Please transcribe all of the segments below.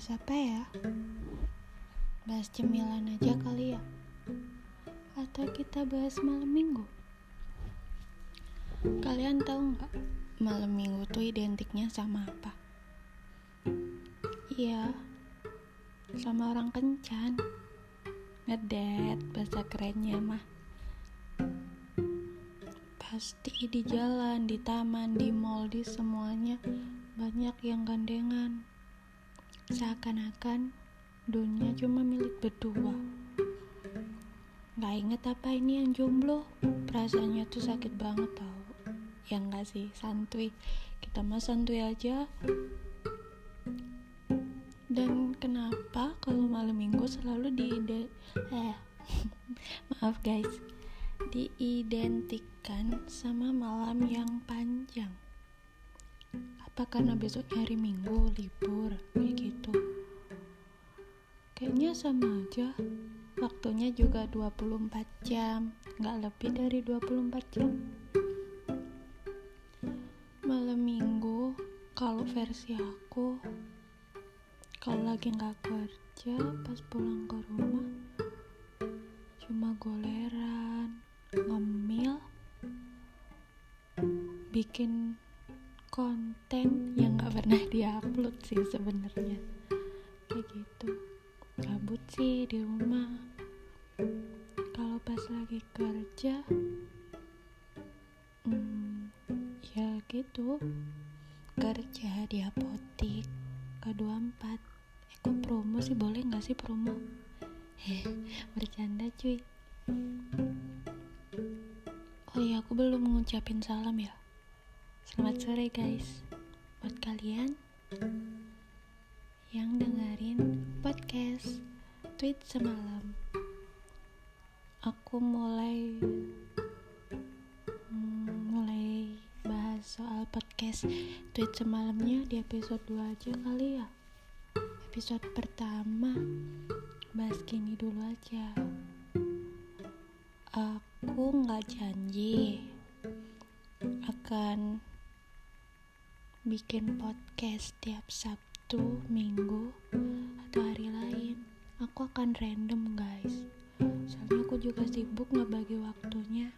bahas apa ya? Bahas cemilan aja kali ya? Atau kita bahas malam minggu? Kalian tahu nggak malam minggu tuh identiknya sama apa? Iya, sama orang kencan. Ngedet bahasa kerennya mah. Pasti di jalan, di taman, di mall, di semuanya banyak yang gandengan. Seakan-akan dunia cuma milik berdua. Gak inget apa ini yang jomblo? Perasaannya tuh sakit banget tau. yang gak sih? Santuy. Kita mah santuy aja. Dan kenapa kalau malam minggu selalu diide eh maaf guys diidentikan sama malam yang panjang apa karena besoknya hari minggu libur kayak gitu. Kayaknya sama aja. Waktunya juga 24 jam. Nggak lebih dari 24 jam. Malam minggu kalau versi aku kalau lagi nggak kerja pas pulang ke rumah cuma goleran ngemil bikin konten yang nggak pernah diupload sih sebenarnya. Kayak gitu. Kabut sih di rumah. Kalau pas lagi kerja hmm, ya gitu. Kerja di apotik K24 eh kok promo sih? Boleh nggak sih promo? Heh bercanda cuy. Oh iya aku belum ngucapin salam ya selamat sore guys. Buat kalian yang dengerin podcast tweet semalam aku mulai hmm, mulai bahas soal podcast tweet semalamnya di episode 2 aja kali ya. Episode pertama bahas gini dulu aja. Aku nggak janji akan bikin podcast tiap Sabtu, Minggu, atau hari lain. Aku akan random guys. Soalnya aku juga sibuk ngebagi waktunya.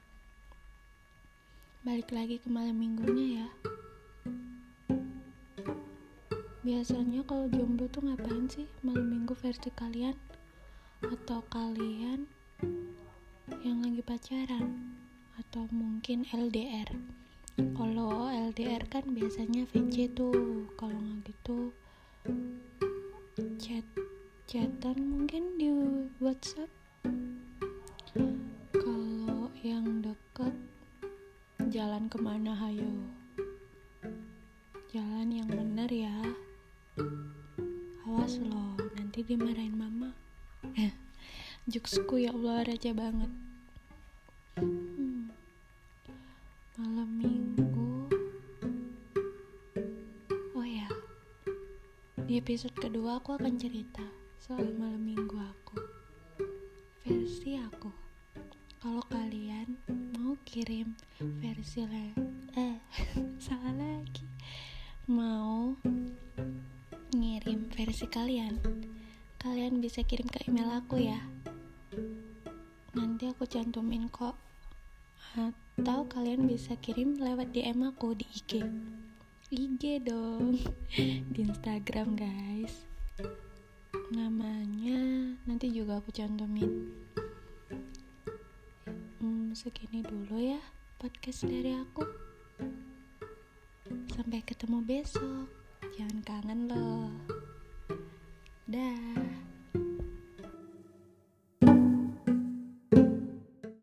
Balik lagi ke malam minggunya ya. Biasanya kalau jomblo tuh ngapain sih malam minggu versi kalian? Atau kalian yang lagi pacaran? Atau mungkin LDR? Kalau LDR kan biasanya VC tuh, kalau nggak gitu chat chatan mungkin di WhatsApp. Kalau yang deket jalan ke mana hayo? Jalan yang bener ya. Awas loh, nanti dimarahin mama. Juksku ya Allah raja banget. Di episode kedua aku akan cerita soal malam minggu aku. Versi aku. Kalau kalian mau kirim versi lain, eh salah lagi. Mau ngirim versi kalian, kalian bisa kirim ke email aku ya. Nanti aku cantumin kok. Atau kalian bisa kirim lewat DM aku di IG. IG dong. Di Instagram, guys. Namanya nanti juga aku cantumin. Hmm, segini dulu ya podcast dari aku. Sampai ketemu besok. Jangan kangen loh. Dah.